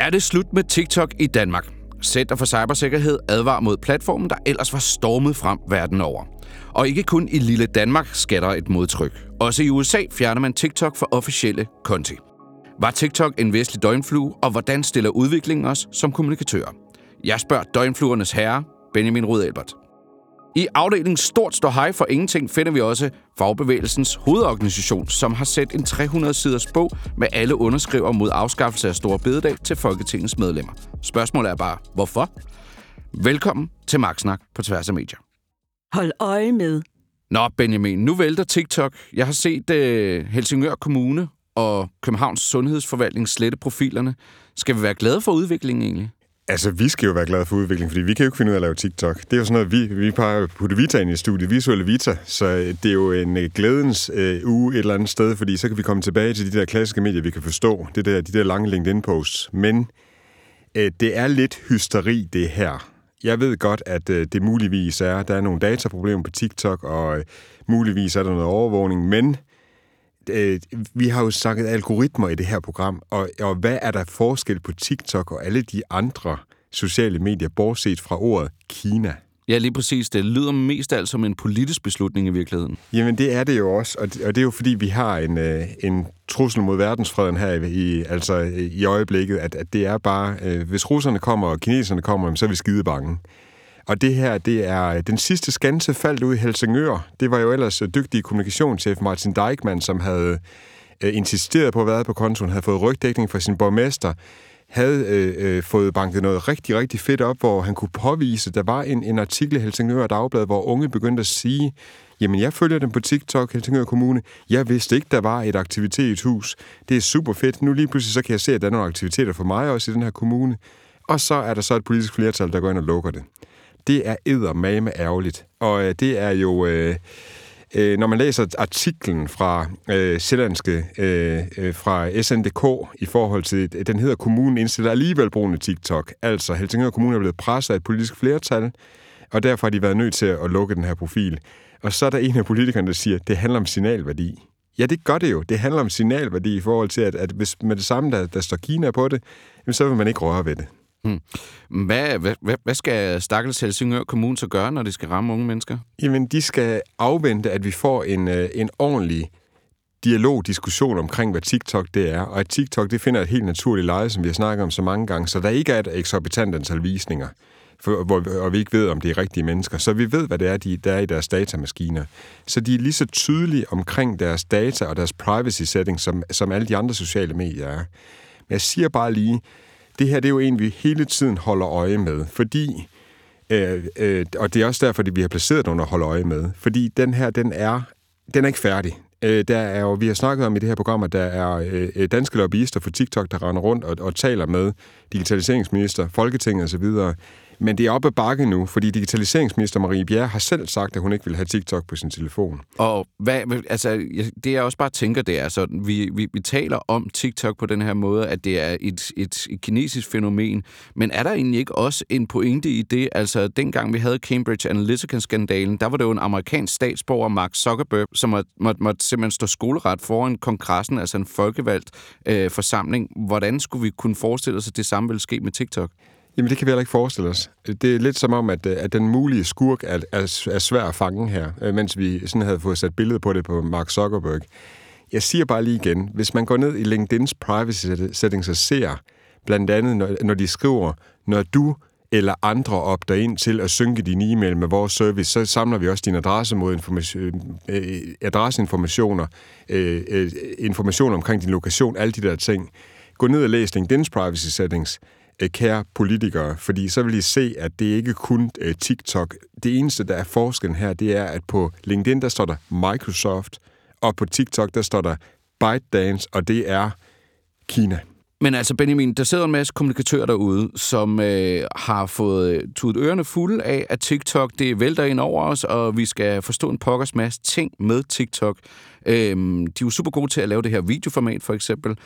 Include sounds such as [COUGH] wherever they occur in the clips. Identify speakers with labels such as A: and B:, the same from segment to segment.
A: Er det slut med TikTok i Danmark? Center for Cybersikkerhed advarer mod platformen, der ellers var stormet frem verden over. Og ikke kun i lille Danmark skatter et modtryk. Også i USA fjerner man TikTok for officielle konti. Var TikTok en vestlig døgnflue, og hvordan stiller udviklingen os som kommunikatører? Jeg spørger døgnfluernes herre, Benjamin Rud Albert. I afdelingen Stort står hej for ingenting finder vi også Fagbevægelsens hovedorganisation, som har sendt en 300-siders bog med alle underskriver mod afskaffelse af Store Bededag til Folketingets medlemmer. Spørgsmålet er bare, hvorfor? Velkommen til Magtsnak på tværs af medier.
B: Hold øje med.
A: Nå, Benjamin, nu vælter TikTok. Jeg har set uh, Helsingør Kommune og Københavns Sundhedsforvaltning slette profilerne. Skal vi være glade for udviklingen egentlig?
C: Altså, vi skal jo være glade for udvikling, fordi vi kan jo ikke finde ud af at lave TikTok. Det er jo sådan noget, vi, vi plejer at putte Vita ind i studiet, visuelle Vita, så øh, det er jo en øh, glædens øh, uge et eller andet sted, fordi så kan vi komme tilbage til de der klassiske medier, vi kan forstå, det der, de der lange LinkedIn-posts. Men øh, det er lidt hysteri, det her. Jeg ved godt, at øh, det muligvis er, der er nogle dataproblemer på TikTok, og øh, muligvis er der noget overvågning, men øh, vi har jo sagt algoritmer i det her program, og, og hvad er der forskel på TikTok og alle de andre sociale medier, bortset fra ordet Kina?
A: Ja, lige præcis. Det lyder mest alt som en politisk beslutning i virkeligheden.
C: Jamen, det er det jo også, og det, og det er jo fordi, vi har en, øh, en trussel mod verdensfreden her i, altså, i øjeblikket, at, at det er bare, øh, hvis russerne kommer og kineserne kommer, så er vi skide bange. Og det her, det er øh, den sidste skanse faldt ud i Helsingør. Det var jo ellers øh, dygtig kommunikationschef Martin Deichmann, som havde øh, insisteret på at være på kontoen, havde fået rygdækning fra sin borgmester, havde øh, øh, fået banket noget rigtig, rigtig fedt op, hvor han kunne påvise, der var en, en artikel i Helsingør Dagblad, hvor unge begyndte at sige, jamen jeg følger dem på TikTok, Helsingør Kommune, jeg vidste ikke, der var et aktivitetshus, det er super fedt, nu lige pludselig så kan jeg se, at der er nogle aktiviteter for mig også i den her kommune, og så er der så et politisk flertal, der går ind og lukker det det er eddermame ærgerligt. Og øh, det er jo... Øh, øh, når man læser artiklen fra øh, Sjællandske, øh, øh fra SNDK i forhold til, øh, den hedder Kommunen indstiller alligevel brugende TikTok. Altså, Helsingør Kommune er blevet presset af et politisk flertal, og derfor har de været nødt til at lukke den her profil. Og så er der en af politikerne, der siger, at det handler om signalværdi. Ja, det gør det jo. Det handler om signalværdi i forhold til, at, at hvis med det samme, der, der står Kina på det, så vil man ikke røre ved det. Hmm.
A: Hvad, hvad, hvad skal Stakkels Helsingør Kommune så gøre, når de skal ramme unge mennesker?
C: Jamen, de skal afvente, at vi får en, øh, en ordentlig dialog, diskussion omkring, hvad TikTok det er. Og at TikTok det finder et helt naturligt leje, som vi har snakket om så mange gange, så der ikke er et eksorbitant antal visninger, for, hvor, og vi ikke ved, om det er rigtige mennesker. Så vi ved, hvad det er, de, der er i deres datamaskiner. Så de er lige så tydelige omkring deres data og deres privacy setting, som, som alle de andre sociale medier er. Men jeg siger bare lige, det her det er jo en, vi hele tiden holder øje med, fordi, øh, øh, og det er også derfor, at vi har placeret den under holde øje med, fordi den her, den er, den er ikke færdig. Øh, der er jo, vi har snakket om i det her program, at der er øh, danske lobbyister for TikTok, der render rundt og, og taler med digitaliseringsminister, Folketinget osv., men det er oppe ad bakke nu, fordi digitaliseringsminister Marie Bjerre har selv sagt, at hun ikke vil have TikTok på sin telefon.
A: Og hvad, altså, det jeg også bare tænker, det er, så vi, vi, vi taler om TikTok på den her måde, at det er et, et, et kinesisk fænomen, men er der egentlig ikke også en pointe i det? Altså, dengang vi havde Cambridge Analytica-skandalen, der var det jo en amerikansk statsborger, Mark Zuckerberg, som måtte, måtte, måtte simpelthen stå skoleret foran kongressen, altså en folkevalgt øh, forsamling. Hvordan skulle vi kunne forestille os, at det samme ville ske med TikTok?
C: Jamen, det kan vi heller ikke forestille os. Det er lidt som om, at, øh, at den mulige skurk er, er, er svær at fange her, øh, mens vi sådan havde fået sat billedet på det på Mark Zuckerberg. Jeg siger bare lige igen, hvis man går ned i LinkedIn's privacy settings og ser, blandt andet, når, når de skriver, når du eller andre opter ind til at synke din e-mail med vores service, så samler vi også din adresse mod information, øh, adresseinformationer, information omkring din lokation, alle de der ting. Gå ned og læs LinkedIn's privacy settings Øh, kære politikere, fordi så vil I se, at det ikke kun uh, TikTok. Det eneste, der er forskellen her, det er, at på LinkedIn, der står der Microsoft, og på TikTok, der står der ByteDance, og det er Kina.
A: Men altså, Benjamin, der sidder en masse kommunikatører derude, som øh, har fået øh, tudet ørerne fulde af, at TikTok, det vælter ind over os, og vi skal forstå en pokkers masse ting med TikTok. Øh, de er jo super gode til at lave det her videoformat, for eksempel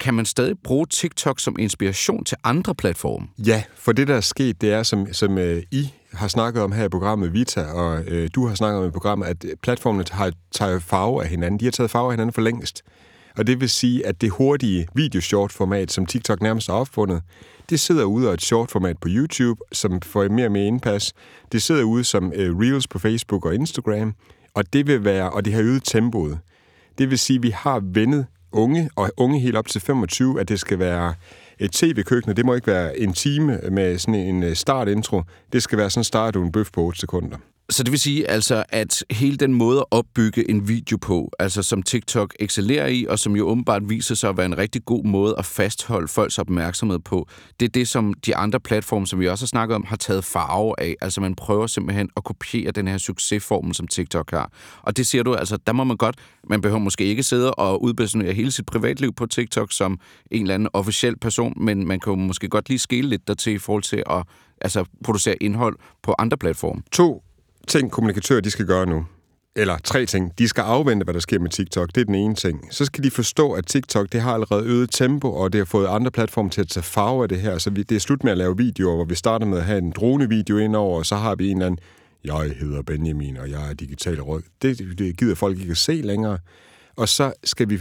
A: kan man stadig bruge TikTok som inspiration til andre platforme?
C: Ja, for det, der er sket, det er, som, som øh, I har snakket om her i programmet Vita, og øh, du har snakket om i programmet, at øh, platformene har, taget farve af hinanden. De har taget farve af hinanden for længst. Og det vil sige, at det hurtige video-short-format, som TikTok nærmest har opfundet, det sidder ude af et short-format på YouTube, som får mere og mere indpas. Det sidder ude som øh, Reels på Facebook og Instagram, og det vil være, og det har øget tempoet. Det vil sige, at vi har vendet unge, og unge helt op til 25, at det skal være et tv-køkken, det må ikke være en time med sådan en øh, startintro. Det skal være sådan, start du en bøf på 8 sekunder.
A: Så det vil sige altså, at hele den måde at opbygge en video på, altså som TikTok excellerer i, og som jo åbenbart viser sig at være en rigtig god måde at fastholde folks opmærksomhed på, det er det, som de andre platforme, som vi også har snakket om, har taget farve af. Altså man prøver simpelthen at kopiere den her succesformel, som TikTok har. Og det siger du altså, der må man godt, man behøver måske ikke sidde og udpersonere hele sit privatliv på TikTok som en eller anden officiel person, men man kan jo måske godt lige skele lidt dertil i forhold til at altså, producere indhold på andre platforme.
C: To ting, kommunikatører de skal gøre nu. Eller tre ting. De skal afvente, hvad der sker med TikTok. Det er den ene ting. Så skal de forstå, at TikTok det har allerede øget tempo, og det har fået andre platforme til at tage farve af det her. Så vi, det er slut med at lave videoer, hvor vi starter med at have en dronevideo indover, og så har vi en eller anden, jeg hedder Benjamin, og jeg er digital råd. Det, det gider folk ikke at se længere. Og så skal vi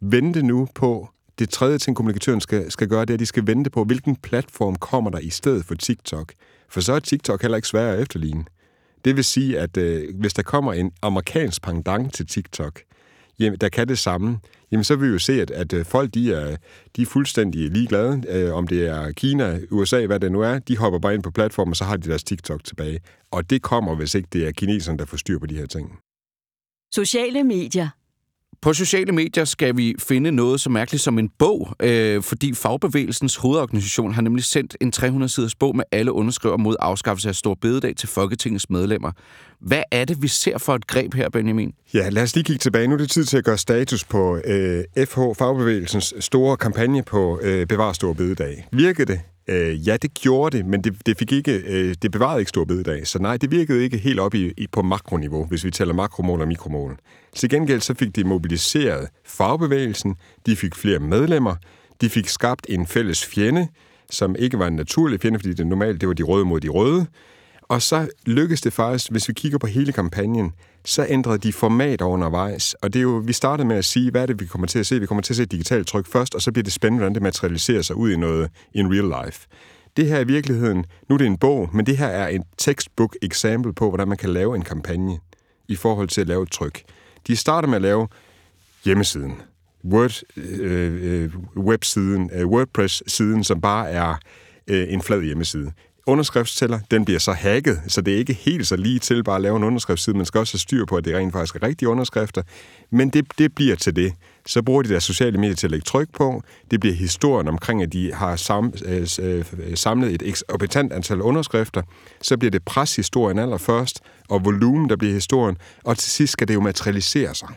C: vente nu på, det tredje ting, kommunikatøren skal, skal gøre, det er, at de skal vente på, hvilken platform kommer der i stedet for TikTok. For så er TikTok heller ikke svær at efterligne. Det vil sige, at øh, hvis der kommer en amerikansk pendant til TikTok, jamen, der kan det samme, jamen så vil vi jo se, at, at øh, folk de er, de er fuldstændig ligeglade, øh, om det er Kina, USA, hvad det nu er, de hopper bare ind på platformen, og så har de deres TikTok tilbage. Og det kommer, hvis ikke det er kineserne, der får styr på de her ting.
B: Sociale medier.
A: På sociale medier skal vi finde noget så mærkeligt som en bog, øh, fordi Fagbevægelsens hovedorganisation har nemlig sendt en 300-siders bog med alle underskriver mod afskaffelse af Stor Bededag til Folketingets medlemmer. Hvad er det, vi ser for et greb her, Benjamin?
C: Ja, lad os lige kigge tilbage. Nu er det tid til at gøre status på øh, FH Fagbevægelsens store kampagne på øh, Bevar Stor Bededag. Virkede det? Øh, ja, det gjorde det, men det, det, fik ikke, øh, det bevarede ikke stor bededag. Så nej, det virkede ikke helt op i, i på makroniveau, hvis vi tæller makromål og mikromål. Til gengæld så fik de mobiliseret fagbevægelsen, de fik flere medlemmer, de fik skabt en fælles fjende, som ikke var en naturlig fjende, fordi det normalt det var de røde mod de røde. Og så lykkedes det faktisk, hvis vi kigger på hele kampagnen, så ændrede de format undervejs. Og det er jo, vi startede med at sige, hvad er det, vi kommer til at se? Vi kommer til at se digitalt tryk først, og så bliver det spændende, hvordan det materialiserer sig ud i noget in real life. Det her er i virkeligheden, nu er det en bog, men det her er en textbook eksempel på, hvordan man kan lave en kampagne i forhold til at lave et tryk. De starter med at lave hjemmesiden, Word, øh, øh websiden, øh, WordPress-siden, som bare er øh, en flad hjemmeside underskriftstæller, den bliver så hacket, så det er ikke helt så lige til bare at lave en underskriftsside. Man skal også have styr på, at det rent faktisk er rigtige underskrifter. Men det, det bliver til det. Så bruger de deres sociale medier til at lægge tryk på. Det bliver historien omkring, at de har sam, øh, øh, øh samlet et eksorbitant antal underskrifter. Så bliver det preshistorien allerførst, og volumen, der bliver historien. Og til sidst skal det jo materialisere sig.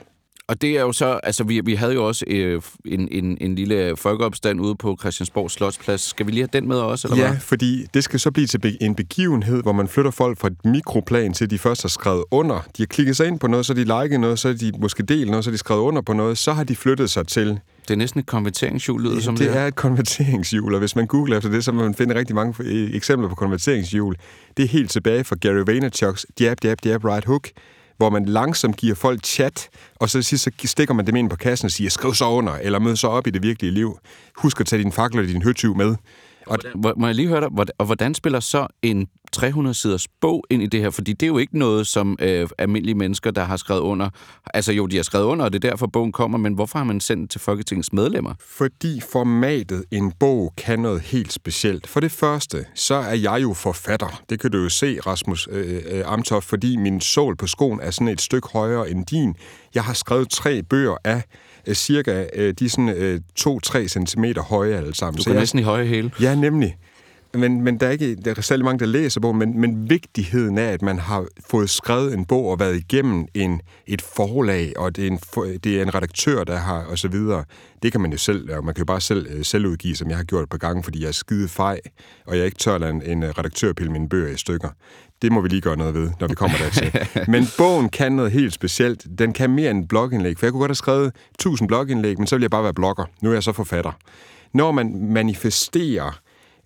A: Og det er jo så, altså vi, vi havde jo også øh, en, en, en lille folkeopstand ude på Christiansborg Slotsplads. Skal vi lige have den med også, eller
C: Ja,
A: hvad?
C: fordi det skal så blive til en begivenhed, hvor man flytter folk fra et mikroplan til, de først har skrevet under. De har klikket sig ind på noget, så de liket noget, så de måske delt noget, så de skrevet under på noget, så har de flyttet sig til
A: det er næsten et konverteringshjul, lyder
C: ja,
A: som
C: det
A: det
C: er et konverteringshjul, og hvis man googler efter det, så vil man finde rigtig mange eksempler på konverteringshjul. Det er helt tilbage fra Gary Vaynerchuk's jab, jab, jab, right hook, hvor man langsomt giver folk chat, og så sidst så stikker man dem ind på kassen og siger, skriv så under, eller mød så op i det virkelige liv. Husk at tage din fakkel og din høtyv med.
A: Og hvordan, må jeg lige høre dig, og hvordan spiller så en 300-siders bog ind i det her? Fordi det er jo ikke noget, som øh, almindelige mennesker, der har skrevet under... Altså jo, de har skrevet under, og det er derfor, bogen kommer, men hvorfor har man sendt til Folketingets medlemmer?
C: Fordi formatet en bog kan noget helt specielt. For det første, så er jeg jo forfatter. Det kan du jo se, Rasmus øh, øh Amtoff, fordi min sål på skoen er sådan et stykke højere end din. Jeg har skrevet tre bøger af øh, cirka, øh, de sådan øh, 2-3 cm høje alle sammen.
A: Du kan næsten i høje hele.
C: Ja, nemlig. Men, men der, er ikke, der er særlig mange, der læser bogen, men, men vigtigheden af, at man har fået skrevet en bog og været igennem en, et forlag, og det er, en, det er en redaktør, der har, og så videre, det kan man jo selv, og man kan jo bare selv øh, selvudgive, som jeg har gjort et par gange, fordi jeg er skide fej, og jeg ikke tør lade en, en redaktør pille mine bøger i stykker. Det må vi lige gøre noget ved, når vi kommer dertil. [LAUGHS] men bogen kan noget helt specielt. Den kan mere end blogindlæg, for jeg kunne godt have skrevet 1000 blogindlæg, men så vil jeg bare være blogger. Nu er jeg så forfatter. Når man manifesterer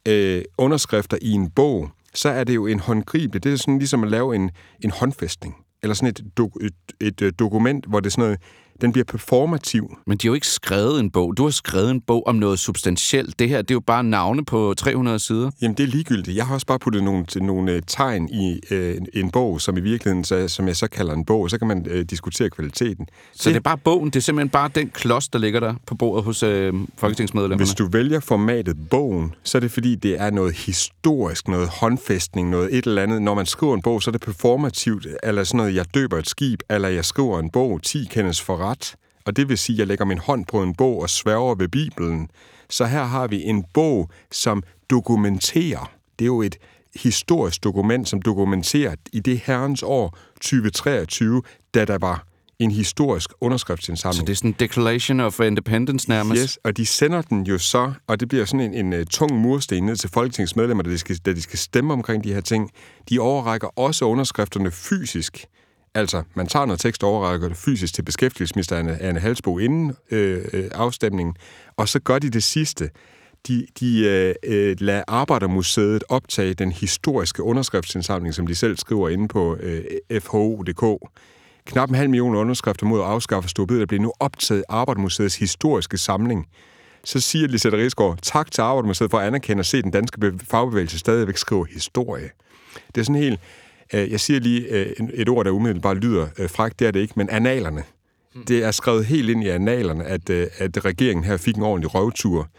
C: øh, underskrifter i en bog, så er det jo en håndgribelig. Det er sådan ligesom at lave en, en håndfæstning. Eller sådan et, do, et, et, øh, dokument, hvor det er sådan noget, den bliver performativ.
A: Men de har jo ikke skrevet en bog. Du har skrevet en bog om noget substantielt. Det her, det er jo bare navne på 300 sider.
C: Jamen, det er ligegyldigt. Jeg har også bare puttet nogle, nogle øh, tegn i øh, en bog, som i virkeligheden, så, som jeg så kalder en bog. Så kan man øh, diskutere kvaliteten.
A: Så det er bare bogen. Det er simpelthen bare den klods, der ligger der på bordet hos øh, folketingsmedlemmerne.
C: Hvis du vælger formatet bogen, så er det fordi, det er noget historisk, noget håndfæstning, noget et eller andet. Når man skriver en bog, så er det performativt, eller sådan noget, jeg døber et skib, eller jeg skriver en bog, 10 kendes for ret. Og det vil sige, at jeg lægger min hånd på en bog og sværger ved Bibelen. Så her har vi en bog, som dokumenterer. Det er jo et historisk dokument, som dokumenterer i det herrens år 2023, da der var en historisk underskriftsindsamling.
A: Så det er sådan en Declaration of Independence nærmest?
C: Yes, og de sender den jo så, og det bliver sådan en, en, uh, tung mursten ned til folketingsmedlemmer, da de, skal, da de skal stemme omkring de her ting. De overrækker også underskrifterne fysisk. Altså, man tager noget tekst og overrækker det fysisk til beskæftigelsesminister Anne, Anne Halsbo inden øh, øh, afstemningen, og så gør de det sidste. De, de øh, øh, lader Arbejdermuseet optage den historiske underskriftsindsamling, som de selv skriver inde på øh, fho.dk. Knap en halv million underskrifter mod at afskaffe Storbid, der bliver nu optaget Arbejdermuseets historiske samling. Så siger Lisette Rigsgaard, tak til Arbejdermuseet for at anerkende og se den danske fagbevægelse stadigvæk skrive historie. Det er sådan helt... Øh, jeg siger lige øh, et ord, der umiddelbart lyder øh, frækt, det er det ikke, men analerne. Det er skrevet helt ind i analerne, at, at regeringen her fik en ordentlig røvtur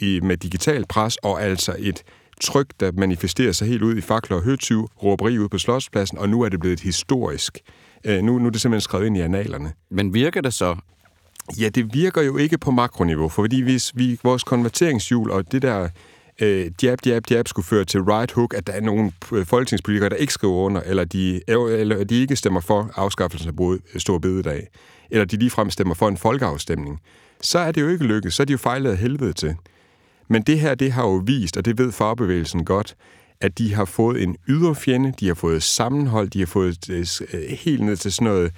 C: med digital pres, og altså et tryk, der manifesterer sig helt ud i fakler og høtyv, råberi ud på Slotspladsen, og nu er det blevet et historisk nu, nu er det simpelthen skrevet ind i analerne.
A: Men virker det så?
C: Ja, det virker jo ikke på makroniveau, for fordi hvis vi, vores konverteringshjul og det der øh, jab, jab, jab skulle føre til right hook, at der er nogle øh, folketingspolitikere, der ikke skriver under, eller de, eller de ikke stemmer for afskaffelsen af både øh, stor bededag, eller de ligefrem stemmer for en folkeafstemning, så er det jo ikke lykkedes. Så er de jo fejlet af helvede til. Men det her, det har jo vist, og det ved fagbevægelsen godt, at de har fået en yderfjende, de har fået sammenhold, de har fået øh, øh helt ned til sådan noget,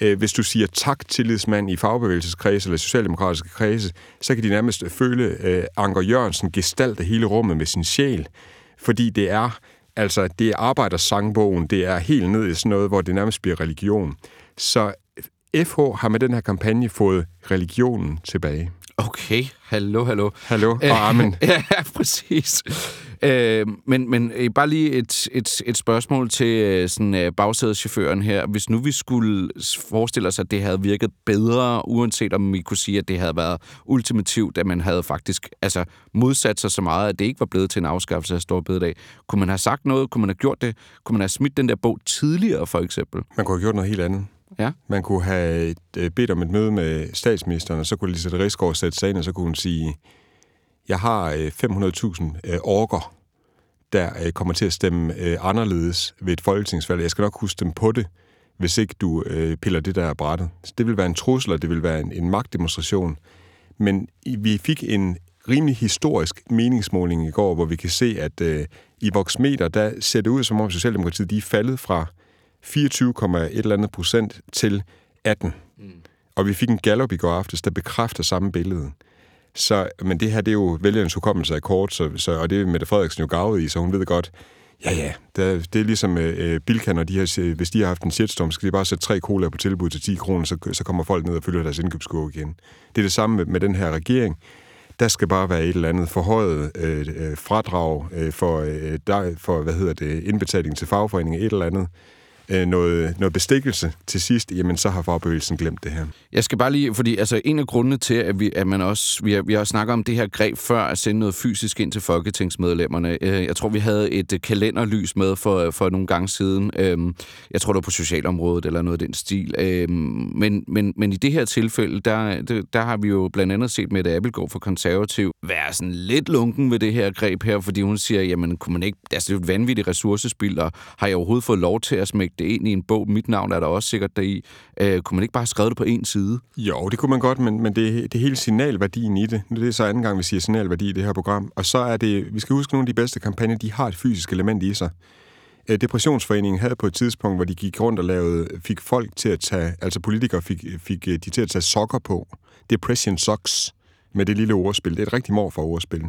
C: øh, hvis du siger tak tillidsmand i fagbevægelseskredse eller socialdemokratiske kredse, så kan de nærmest føle øh, Anker Jørgensen gestalte hele rummet med sin sjæl, fordi det er altså det er arbejdersangbogen, det er helt ned i sådan noget, hvor det nærmest bliver religion. Så FH har med den her kampagne fået religionen tilbage.
A: Okay, hallo, hallo.
C: Hallo og [LAUGHS] amen.
A: ja, præcis. Øh, men men øh, bare lige et, et, et spørgsmål til øh, sådan, øh, bagsædechaufføren her. Hvis nu vi skulle forestille os, at det havde virket bedre, uanset om vi kunne sige, at det havde været ultimativt, at man havde faktisk altså, modsat sig så meget, at det ikke var blevet til en afskaffelse af stor bededag. Kunne man have sagt noget? Kunne man have gjort det? Kunne man have smidt den der bog tidligere, for eksempel?
C: Man kunne have gjort noget helt andet.
A: Ja.
C: Man kunne have øh, bedt om et møde med statsministeren, og så kunne Lisette Rigsgaard sætte sig ind, og så kunne hun sige, jeg har øh, 500.000 øh, orker, der kommer til at stemme anderledes ved et folketingsvalg. Jeg skal nok huske dem på det, hvis ikke du piller det der af brættet. Så det vil være en trussel, og det vil være en, en magtdemonstration. Men vi fik en rimelig historisk meningsmåling i går, hvor vi kan se, at øh, i Voxmeter, der ser det ud, som om Socialdemokratiet de er faldet fra 24,1 eller andet procent til 18. Mm. Og vi fik en Gallup i går aftes, der bekræfter samme billede. Så, men det her, det er jo vælgerens hukommelse af kort, så, så, og det er Mette Frederiksen jo gavet i, så hun ved godt, ja ja, det, det er ligesom øh, Bilka, når de har, hvis de har haft en shitstorm, så skal de bare sætte tre cola på tilbud til 10 kroner, så, så kommer folk ned og følger deres indkøbskurve igen. Det er det samme med, med den her regering. Der skal bare være et eller andet forhøjet øh, øh fradrag øh, for, øh, der, for, hvad hedder det, indbetaling til fagforeningen, et eller andet øh, noget, noget bestikkelse til sidst, jamen så har fagbevægelsen glemt det her.
A: Jeg skal bare lige, fordi altså, en af grundene til, at, vi, at man også, vi har, vi har snakket om det her greb før, at sende noget fysisk ind til folketingsmedlemmerne. Øh, jeg tror, vi havde et øh, kalenderlys med for, øh, for nogle gange siden. Øhm, jeg tror, det var på socialområdet eller noget af den stil. Øhm, men, men, men i det her tilfælde, der, der har vi jo blandt andet set med, at Appelgaard for konservativ være sådan lidt lunken ved det her greb her, fordi hun siger, jamen kunne man ikke, altså det er jo et vanvittigt ressourcespil, og har jeg overhovedet fået lov til at smække det ind i en bog? Mit navn er der også sikkert deri. Øh, kunne man ikke bare have skrevet det på en side?
C: Jo, det kunne man godt, men, men det, det er hele signalværdien i det. Det er så anden gang, vi siger signalværdi i det her program. Og så er det, vi skal huske, nogle af de bedste kampagner, de har et fysisk element i sig. Øh, Depressionsforeningen havde på et tidspunkt, hvor de gik rundt og lavede, fik folk til at tage, altså politikere fik, fik øh, de til at tage sokker på. Depression socks med det lille ordspil. Det er et rigtig mor for ordspil.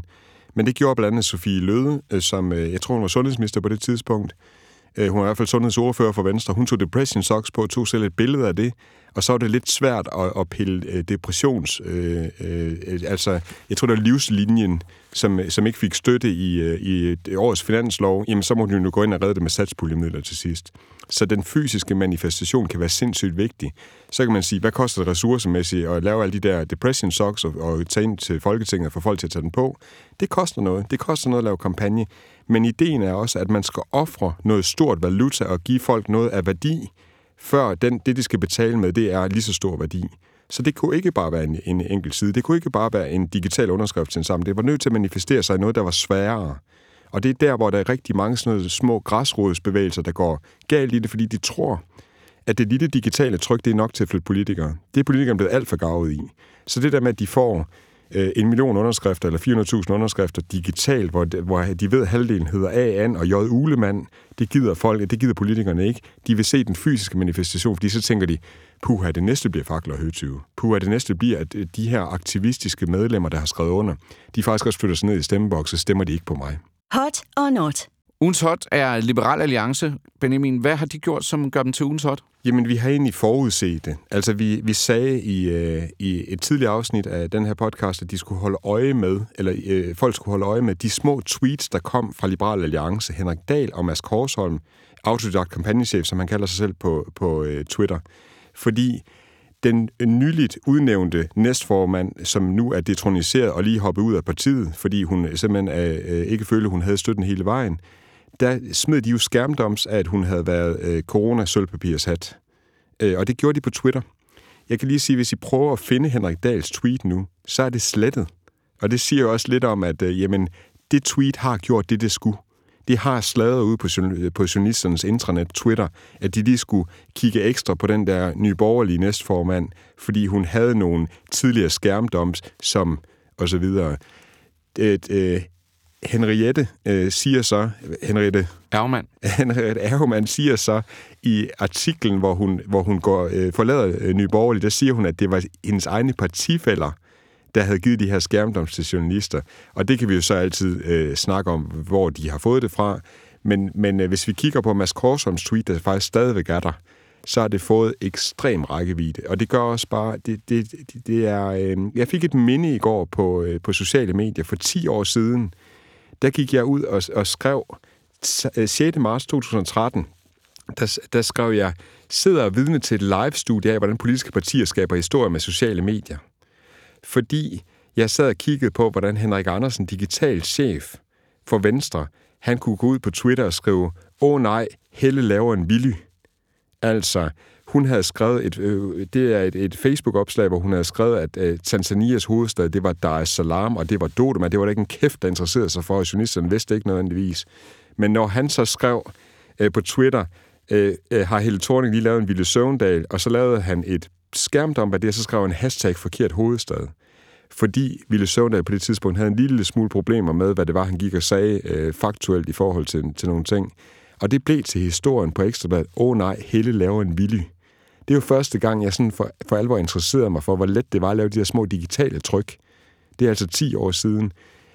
C: Men det gjorde blandt andet Sofie Løde, øh, som jeg tror, hun var sundhedsminister på det tidspunkt. Øh, hun er i hvert fald sundhedsordfører for Venstre. Hun tog depression socks på, tog selv et billede af det, og så er det lidt svært at, at pille øh, depressions... Øh, øh, altså, jeg tror, det er livslinjen, som, som ikke fik støtte i, øh, i et års finanslov, jamen så må du jo gå ind og redde det med satspuljemidler til sidst. Så den fysiske manifestation kan være sindssygt vigtig. Så kan man sige, hvad koster det ressourcemæssigt at lave alle de der depression socks og, og tage ind til Folketinget for folk til at tage den på? Det koster noget. Det koster noget at lave kampagne. Men ideen er også, at man skal ofre noget stort valuta og give folk noget af værdi, før den, det, de skal betale med, det er lige så stor værdi. Så det kunne ikke bare være en, en enkelt side. Det kunne ikke bare være en digital underskrift til sammen. Det var nødt til at manifestere sig i noget, der var sværere. Og det er der, hvor der er rigtig mange sådan noget små græsrodsbevægelser, der går galt i det, fordi de tror, at det lille digitale tryk, det er nok til at flytte politikere. Det er politikerne blevet alt for gavet i. Så det der med, at de får øh, en million underskrifter eller 400.000 underskrifter digitalt, hvor, de, hvor de ved, at halvdelen hedder A, An og J. Ulemand, det gider folk, det gider politikerne ikke. De vil se den fysiske manifestation, fordi så tænker de, puha, det næste bliver fakler og højtyve. Puha, det næste bliver, at øh, de her aktivistiske medlemmer, der har skrevet under, de faktisk også flytter sig ned i stemmeboksen, så stemmer de ikke på mig.
B: Hot or not?
A: Ugens hot er Liberal Alliance. Benjamin, hvad har de gjort, som gør dem til ugens hot?
C: Jamen, vi har egentlig forudset det. Altså, vi, vi sagde i, øh, i et tidligt afsnit af den her podcast, at de skulle holde øje med, eller øh, folk skulle holde øje med de små tweets, der kom fra Liberal Alliance, Henrik Dahl og Mads Korsholm, autodidakt kampagnechef, som han kalder sig selv på, på øh, Twitter. Fordi den nyligt udnævnte næstformand, som nu er detroniseret og lige hoppet ud af partiet, fordi hun simpelthen øh, øh ikke følte, hun havde støtten hele vejen, der smed de jo skærmdoms at hun havde været øh, corona-sølvpapirshat. Øh, og det gjorde de på Twitter. Jeg kan lige sige, hvis I prøver at finde Henrik Dahls tweet nu, så er det slettet. Og det siger jo også lidt om, at øh, jamen, det tweet har gjort det, det skulle. Det har sladret ud på, øh, på journalisternes intranet Twitter, at de lige skulle kigge ekstra på den der nye borgerlige næstformand, fordi hun havde nogle tidligere skærmdoms, som og så videre. Et, øh, Henriette øh, siger så, Henriette
A: Ergemann. [LAUGHS]
C: Henriette Ergemann siger så i artiklen, hvor hun, hvor hun går, øh, forlader øh, Nye Borgerlige, der siger hun, at det var hendes egne partifælder, der havde givet de her skærmdoms til journalister. Og det kan vi jo så altid øh, snakke om, hvor de har fået det fra. Men, men øh, hvis vi kigger på Mads Korsholms tweet, der faktisk stadigvæk er der, så har det fået ekstrem rækkevidde. Og det gør også bare, det, det, det, det er... Øh, jeg fik et minde i går på, øh, på sociale medier for 10 år siden, der gik jeg ud og, og skrev 6. Øh, marts 2013, der, der skrev jeg, sidder og vidne til et live-studie af, hvordan politiske partier skaber historie med sociale medier. Fordi jeg sad og kiggede på, hvordan Henrik Andersen, digital chef for Venstre, han kunne gå ud på Twitter og skrive, åh nej, Helle laver en villy. Altså, hun havde skrevet et, øh, det er et, et Facebook-opslag, hvor hun havde skrevet, at øh, Tanzanias hovedstad, det var Dar es Salaam, og det var Dodoma. Det var der ikke en kæft, der interesserede sig for, og journalisterne vidste ikke nødvendigvis. Men når han så skrev øh, på Twitter, øh, øh, har Helle Thorning lige lavet en Ville Søvndal, og så lavede han et skærmdom af det, og så skrev han hashtag forkert hovedstad. Fordi Ville Søvndal på det tidspunkt havde en lille smule problemer med, hvad det var, han gik og sagde øh, faktuelt i forhold til, til nogle ting. Og det blev til historien på Ekstrabladet. Åh oh, nej, Helle laver en villy det er jo første gang, jeg sådan for, for alvor interesserede mig for, hvor let det var at lave de der små digitale tryk. Det er altså 10 år siden.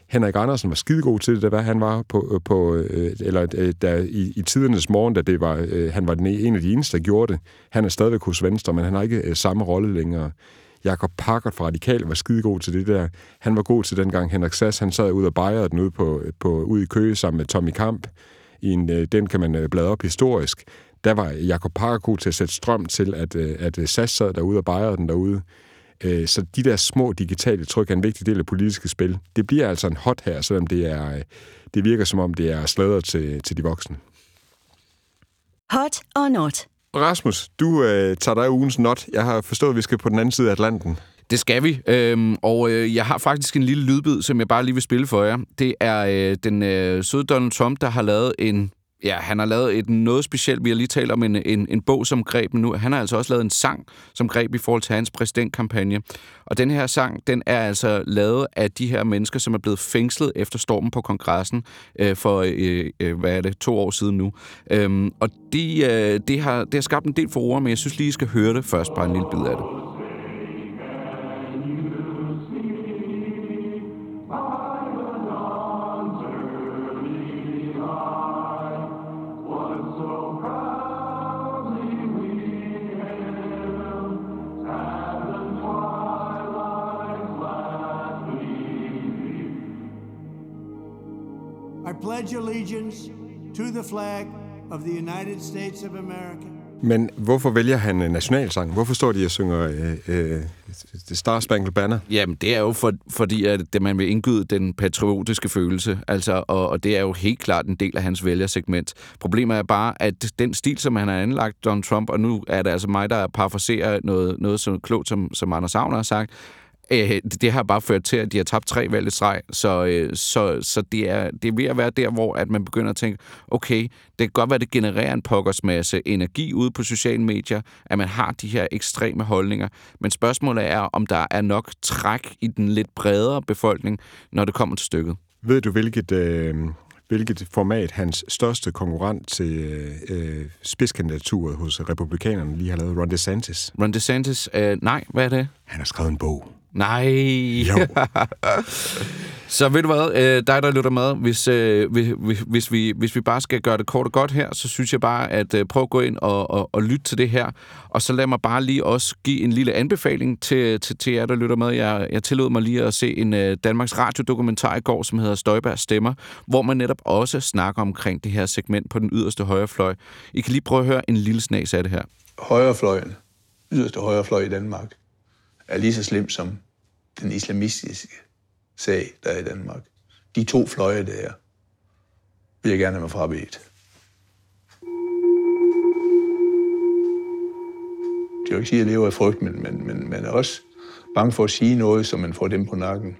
C: Henrik Andersen var skidegod til det, da han var på, øh, på øh, eller øh, da, i, i tidernes morgen, da det var, han var den, e-, en af de eneste, der gjorde det. Han er stadigvæk hos Venstre, men han har ikke samme rolle længere. Jakob Parker fra Radikal var skidegod til det der. Han var god til dengang Henrik Sass, han sad ud og bejrede den ude, på, på, ude i Køge sammen med Tommy Kamp. I en, den kan man bladre op historisk der var Jakob Parker god til at sætte strøm til, at, øh, at øh, SAS sad derude og bejrede den derude. Øh, så de der små digitale tryk er en vigtig del af politiske spil. Det bliver altså en hot her, selvom det, er, det virker som om, det er sladder til, til de voksne.
B: Hot or not?
C: Rasmus, du øh, tager dig ugens not. Jeg har forstået, at vi skal på den anden side af Atlanten.
A: Det skal vi, øhm, og øh, jeg har faktisk en lille lydbid, som jeg bare lige vil spille for jer. Det er øh, den øh, søde Donald Trump, der har lavet en Ja, han har lavet et noget specielt. Vi har lige talt om en, en, en bog som greb, men nu han har altså også lavet en sang som greb i forhold til hans præsidentkampagne. Og den her sang, den er altså lavet af de her mennesker, som er blevet fængslet efter stormen på kongressen øh, for, øh, øh, hvad er det, to år siden nu. Øhm, og de, øh, det, har, det har skabt en del for men jeg synes lige, I skal høre det først, bare en lille bid af det.
D: Allegiance to the flag of the United States of America.
C: Men hvorfor vælger han øh, nationalsang? Hvorfor står de og synger øh, øh, Star Spangled Banner?
A: Jamen, det er jo for, fordi, at det, man vil indgyde den patriotiske følelse, altså, og, og det er jo helt klart en del af hans vælgersegment. Problemet er bare, at den stil, som han har anlagt, Donald Trump, og nu er det altså mig, der parafraserer noget, noget så klogt, som, som Anders Agner har sagt, øh, det har bare ført til, at de har tabt tre valg i streg, så, øh, så, så det, er, det er ved at være der, hvor at man begynder at tænke, okay, det kan godt være, at det genererer en pokkers masse energi ude på sociale medier, at man har de her ekstreme holdninger, men spørgsmålet er, om der er nok træk i den lidt bredere befolkning, når det kommer til stykket.
C: Ved du, hvilket, øh, hvilket format hans største konkurrent til øh, spidskandidaturet hos republikanerne lige har lavet, Ron DeSantis?
A: Ron DeSantis, øh, nej, hvad er det?
C: Han har skrevet en bog.
A: Nej.
C: Jo. [LAUGHS]
A: så ved du hvad, øh, dig der lytter med, hvis, øh, hvis, hvis, vi, hvis vi bare skal gøre det kort og godt her, så synes jeg bare, at øh, prøv at gå ind og, og, og lytte til det her. Og så lad mig bare lige også give en lille anbefaling til, til, til jer, der lytter med. Jeg, jeg tillod mig lige at se en øh, Danmarks Radio-dokumentar i går, som hedder Støjberg Stemmer, hvor man netop også snakker omkring det her segment på den yderste højrefløj. I kan lige prøve at høre en lille snas af det her.
E: Højrefløjen, yderste højrefløj i Danmark, er lige så slem som den islamistiske sag, der er i Danmark. De to fløje, der vil jeg gerne have mig frabedt. Det er jo ikke sige, at jeg lever i frygt, men, men, men man er også bange for at sige noget, så man får dem på nakken.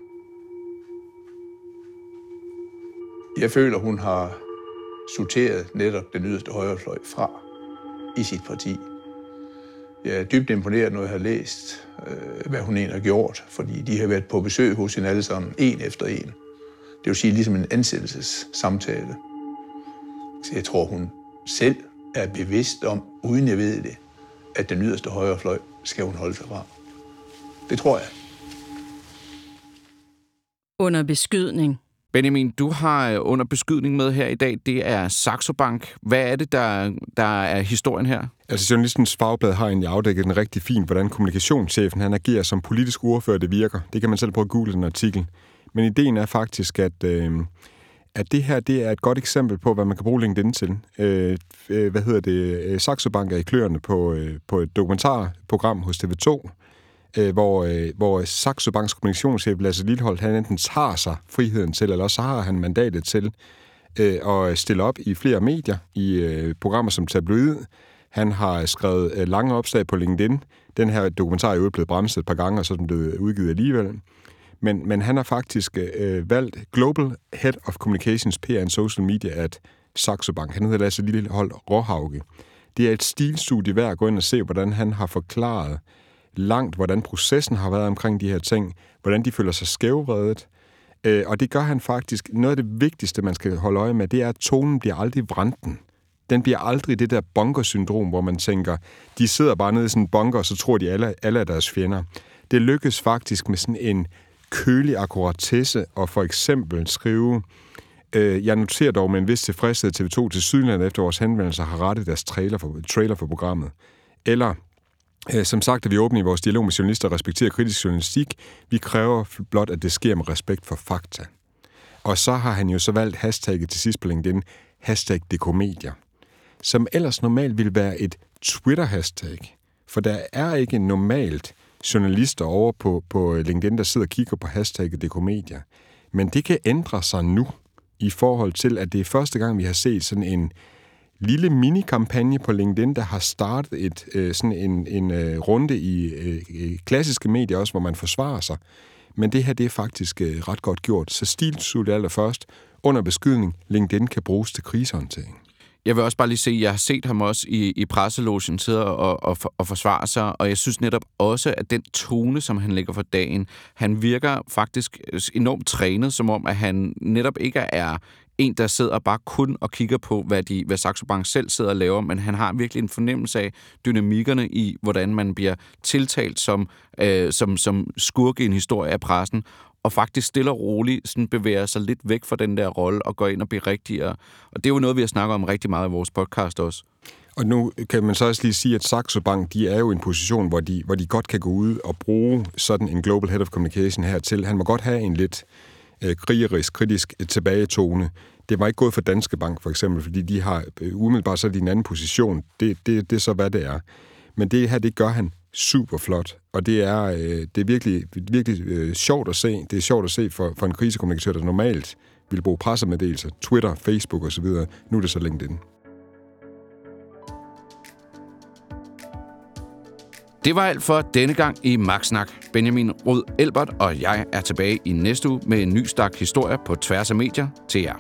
E: Jeg føler, hun har sorteret netop den yderste højrefløj fra i sit parti. Jeg er dybt imponeret, når jeg har læst, øh, hvad hun egentlig har gjort, fordi de har været på besøg hos hende alle sammen, en efter en. Det vil sige ligesom en ansættelsessamtale. Så jeg tror, hun selv er bevidst om, uden jeg ved det, at den yderste højre fløj skal hun holde sig fra. Det tror jeg.
B: Under beskydning.
A: Benjamin, du har øh, under beskydning med her i dag. Det er Saxo Bank. Hvad er det, der, der er historien her?
C: Altså, journalistens fagblad har egentlig afdækket den rigtig fint, hvordan kommunikationschefen han agerer som politisk ordfører, det virker. Det kan man selv prøve at google den artikel. Men ideen er faktisk, at, øh, at det her det er et godt eksempel på, hvad man kan bruge LinkedIn til. Øh, øh, hvad hedder det? Øh, Saxo Bank er i kløerne på, øh, på et dokumentarprogram hos TV2, øh, hvor, øh, hvor Saxo Banks kommunikationschef Lasse Lilleholdt, han enten tager sig friheden til, eller så har han mandatet til øh, at stille op i flere medier, i øh, programmer som Tabloid. Han har skrevet øh, lange opslag på LinkedIn. Den her dokumentar er jo blevet bremset et par gange, og så er den blevet udgivet alligevel. Men, men han har faktisk øh, valgt Global Head of Communications, PR and Social Media at Saxo Bank. Han hedder Lasse Lillehold Råhauge. Det er et stilstudie værd at gå ind og se, hvordan han har forklaret langt, hvordan processen har været omkring de her ting, hvordan de føler sig skævredet. Øh, og det gør han faktisk. Noget af det vigtigste, man skal holde øje med, det er, at tonen bliver aldrig vranden. Den bliver aldrig det der bunker-syndrom, hvor man tænker, de sidder bare nede i sådan en bunker, og så tror de, alle, alle er deres fjender. Det lykkes faktisk med sådan en kølig akkuratesse, og for eksempel skrive, øh, jeg noterer dog med en vis tilfredshed TV2 til Sydland efter vores henvendelser har rettet deres trailer for, trailer for programmet. Eller Øh, som sagt er vi åbne i vores dialog med journalister og respekterer kritisk journalistik. Vi kræver blot, at det sker med respekt for fakta. Og så har han jo så valgt hashtagget til sidst på LinkedIn, hashtag dekomedia, som ellers normalt vil være et Twitter-hashtag. For der er ikke normalt journalister over på, på øh, LinkedIn, der sidder og kigger på hashtagget dekomedia. Men det kan ændre sig nu i forhold til, at det er første gang, vi har set sådan en lille mini-kampagne på LinkedIn, der har startet et, øh, sådan en, en øh, runde i øh, klassiske medier også, hvor man forsvarer sig. Men det her, det er faktisk øh, ret godt gjort. Så stilsut allerførst, under beskydning, LinkedIn kan bruges til krisehåndtering.
A: Jeg vil også bare lige se, jeg har set ham også i, i presselogen sidde og, og, og forsvare sig, og jeg synes netop også, at den tone, som han lægger for dagen, han virker faktisk øh, enormt trænet, som om, at han netop ikke er en, der sidder bare kun og kigger på, hvad, de, hvad Saxo Bank selv sidder og laver, men han har virkelig en fornemmelse af dynamikkerne i, hvordan man bliver tiltalt som, øh, som, som skurke i en historie af pressen, og faktisk stille og roligt sådan bevæger sig lidt væk fra den der rolle og går ind og bliver rigtigere. Og det er jo noget, vi har snakket om rigtig meget i vores podcast også.
C: Og nu kan man så også lige sige, at Saxo Bank, de er jo i en position, hvor de, hvor de godt kan gå ud og bruge sådan en Global Head of Communication her til. Han må godt have en lidt øh, krigerisk, kritisk øh, tilbagetone. Det var ikke gået for Danske Bank, for eksempel, fordi de har øh, umiddelbart så i en anden position. Det, det, det er så, hvad det er. Men det her, det gør han super flot, og det er, øh, det er virkelig, virkelig øh, sjovt at se. Det er sjovt at se for, for en krisekommunikatør, der normalt vil bruge pressemeddelelser, Twitter, Facebook osv. Nu er det så LinkedIn.
A: Det var alt for denne gang i Magtsnak. Benjamin Rød Elbert og jeg er tilbage i næste uge med en ny stak historie på tværs af medier til jer.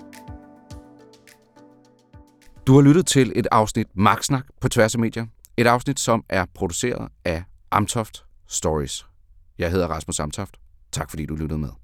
A: Du har lyttet til et afsnit Magtsnak på tværs af medier. Et afsnit, som er produceret af Amtoft Stories. Jeg hedder Rasmus Amtoft. Tak fordi du lyttede med.